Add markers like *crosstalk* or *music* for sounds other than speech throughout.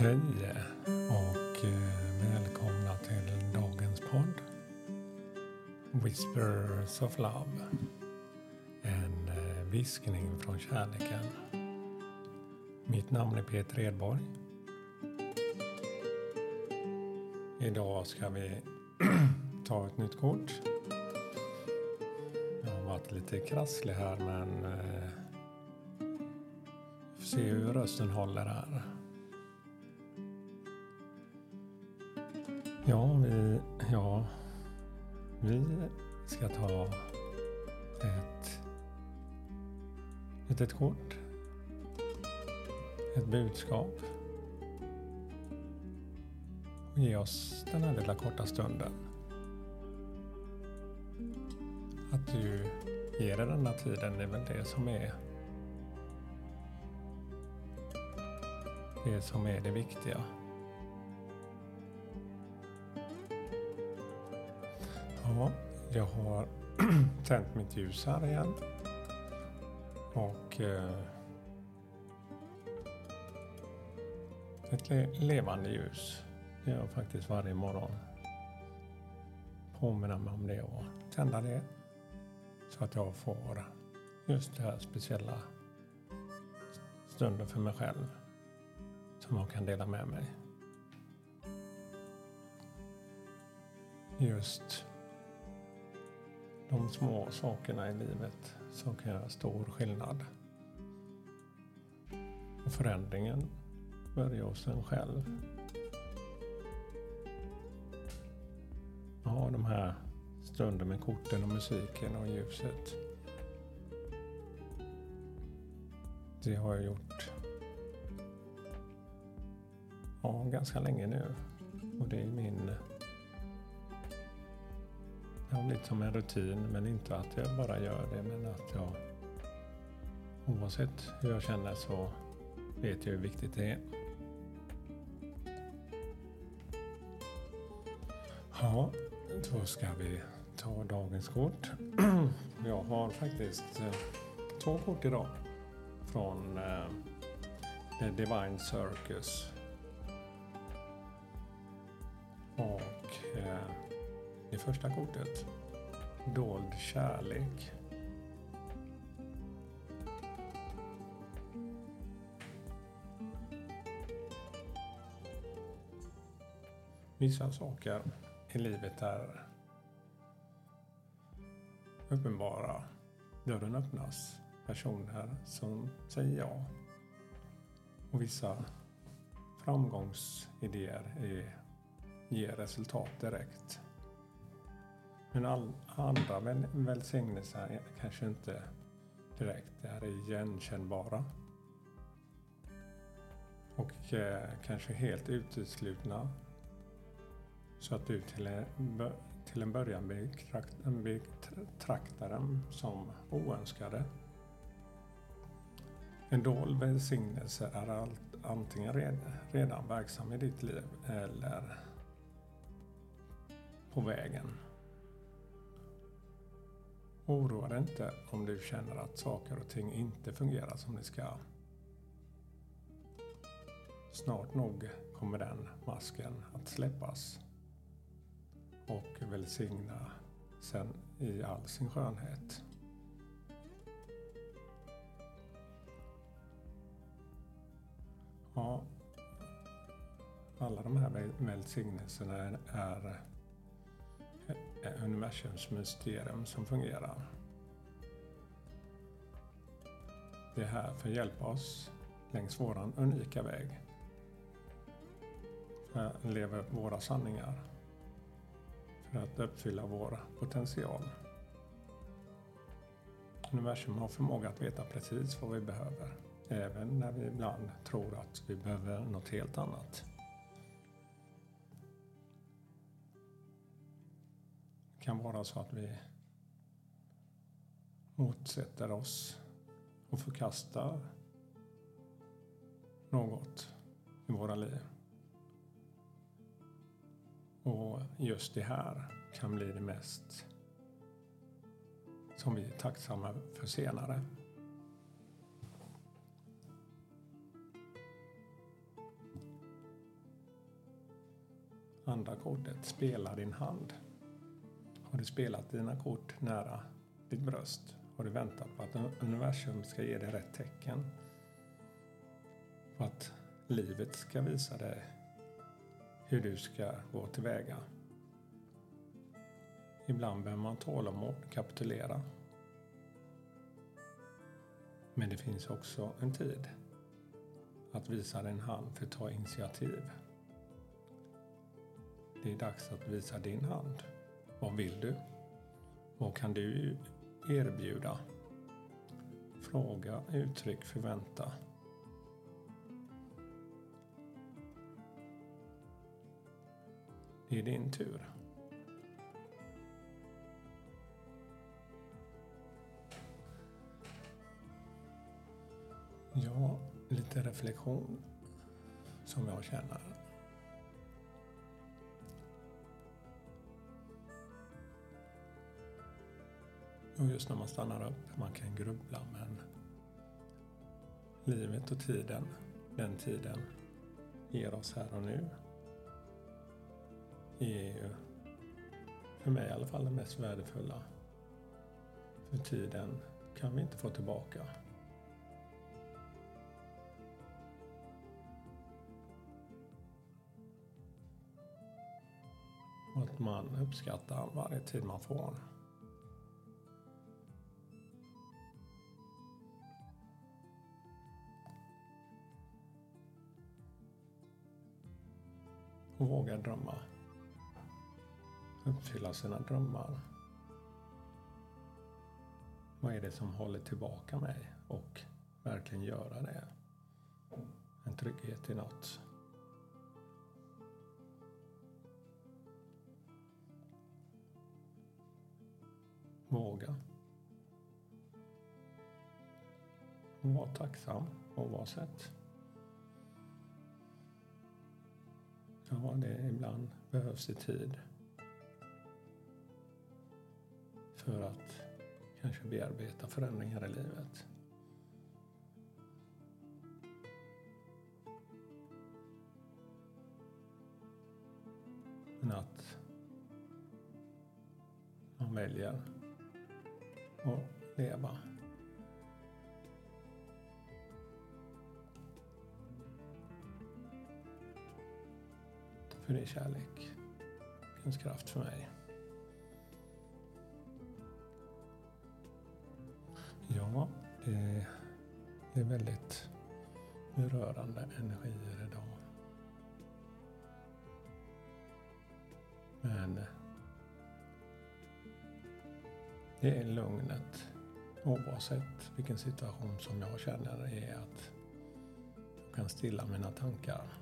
Hej och eh, välkomna till dagens podd. Whispers of Love. En eh, viskning från kärleken. Mitt namn är Peter Edborg. Idag ska vi *clears throat* ta ett nytt kort. Jag har varit lite krasslig här men eh, får se hur rösten håller här. Ja, vi, ja, vi ska ta ett litet kort. Ett budskap. Och ge oss den här lilla korta stunden. Att du ger dig denna tiden, det är väl det som är det som är det viktiga. Ja, jag har *clears throat* tänt mitt ljus här igen. Och eh, ett le levande ljus. Det gör jag faktiskt varje morgon. Påminna mig om det och tända det. Så att jag får just det här speciella stunden för mig själv. Som jag kan dela med mig. Just de små sakerna i livet som kan göra stor skillnad. Och förändringen börjar hos en själv. Ha de här stunden med korten och musiken och ljuset. Det har jag gjort ja, ganska länge nu. Och det är min det har blivit som en rutin, men inte att jag bara gör det, men att jag oavsett hur jag känner så vet jag hur viktigt det är. Ja, då ska vi ta dagens kort. *clears throat* Jag har faktiskt eh, två kort idag från eh, The Divine Circus. Och det första kortet. Dold kärlek. Vissa saker i livet är uppenbara. Dörren öppnas. Personer som säger ja. Och vissa framgångsidéer är, ger resultat direkt. Men all, andra väl, välsignelser kanske inte direkt är igenkännbara. Och eh, kanske helt uteslutna. Så att du till en, till en början betraktar dem som oönskade. En dold välsignelse är allt, antingen red, redan verksam i ditt liv eller på vägen. Oroa dig inte om du känner att saker och ting inte fungerar som de ska. Snart nog kommer den masken att släppas och välsigna sen i all sin skönhet. Ja, alla de här välsignelserna är universums mysterium som fungerar. Det är här för att hjälpa oss längs våran unika väg. För att leva upp våra sanningar. För att uppfylla vår potential. Universum har förmåga att veta precis vad vi behöver. Även när vi ibland tror att vi behöver något helt annat. Kan vara så att vi motsätter oss och förkastar något i våra liv. Och just det här kan bli det mest som vi är tacksamma för senare. andra kortet, spela din hand. Har du spelat dina kort nära ditt bröst? Har du väntat på att universum ska ge dig rätt tecken? På att livet ska visa dig hur du ska gå tillväga? Ibland behöver man tålamod, kapitulera. Men det finns också en tid att visa din hand för att ta initiativ. Det är dags att visa din hand. Vad vill du? Vad kan du erbjuda? Fråga, uttryck, förvänta. Det är din tur. Ja, lite reflektion som jag känner. Och just när man stannar upp, man kan grubbla men livet och tiden, den tiden ger oss här och nu är ju för mig i alla fall det mest värdefulla. För tiden kan vi inte få tillbaka. Och att man uppskattar varje tid man får. Och våga drömma. Uppfylla sina drömmar. Vad är det som håller tillbaka mig? Och verkligen göra det. En trygghet i något. Våga. Och var tacksam oavsett. Ja, det ibland behövs det tid. För att kanske bearbeta förändringar i livet. Men att man väljer att leva. För din kärlek. Finns kraft för mig. Ja, det är väldigt berörande energier idag. Men det är lugnet oavsett vilken situation som jag känner är att jag kan stilla mina tankar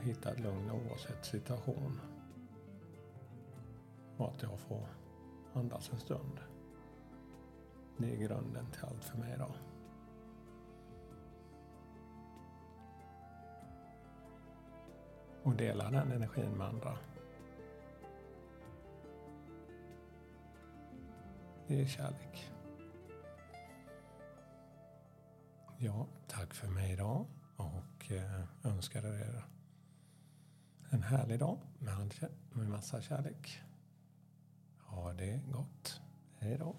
hitta ett lugn oavsett situation. Och att jag får andas en stund. Det är grunden till allt för mig idag. Och dela den energin med andra. Det är kärlek. Ja, tack för mig idag och eh, önskar er en härlig dag med massa kärlek. Ha det gott. Hej då.